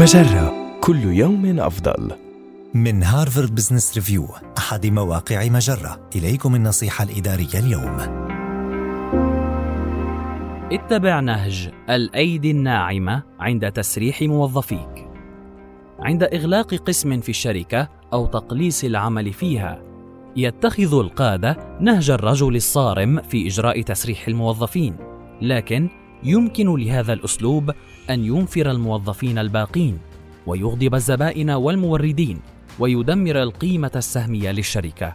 مجرة كل يوم أفضل. من هارفارد بزنس ريفيو أحد مواقع مجرة إليكم النصيحة الإدارية اليوم اتبع نهج الأيدي الناعمة عند تسريح موظفيك. عند إغلاق قسم في الشركة أو تقليص العمل فيها، يتخذ القادة نهج الرجل الصارم في إجراء تسريح الموظفين، لكن يمكن لهذا الأسلوب أن ينفر الموظفين الباقين، ويغضب الزبائن والموردين، ويدمر القيمة السهمية للشركة.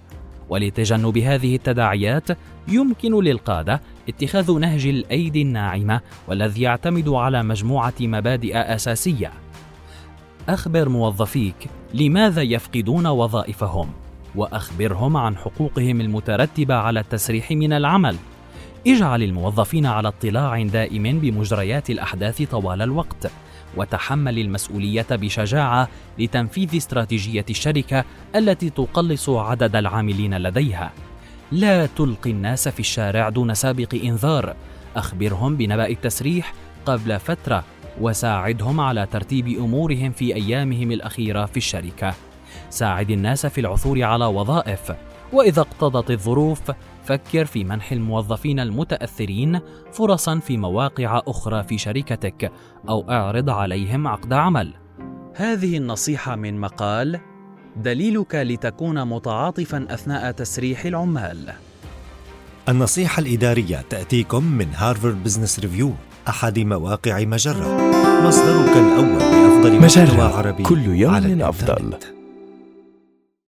ولتجنب هذه التداعيات يمكن للقادة اتخاذ نهج الأيدي الناعمة والذي يعتمد على مجموعة مبادئ أساسية. أخبر موظفيك لماذا يفقدون وظائفهم، وأخبرهم عن حقوقهم المترتبة على التسريح من العمل. اجعل الموظفين على اطلاع دائم بمجريات الأحداث طوال الوقت. وتحمل المسؤولية بشجاعة لتنفيذ استراتيجية الشركة التي تقلص عدد العاملين لديها. لا تلقي الناس في الشارع دون سابق إنذار. أخبرهم بنبأ التسريح قبل فترة وساعدهم على ترتيب أمورهم في أيامهم الأخيرة في الشركة. ساعد الناس في العثور على وظائف. وإذا اقتضت الظروف فكر في منح الموظفين المتأثرين فرصا في مواقع أخرى في شركتك أو أعرض عليهم عقد عمل هذه النصيحة من مقال دليلك لتكون متعاطفا أثناء تسريح العمال النصيحة الإدارية تأتيكم من هارفارد بزنس ريفيو أحد مواقع مجرة مصدرك الأول لأفضل محتوى مجرة عربي كل على يوم الإنترنت. أفضل.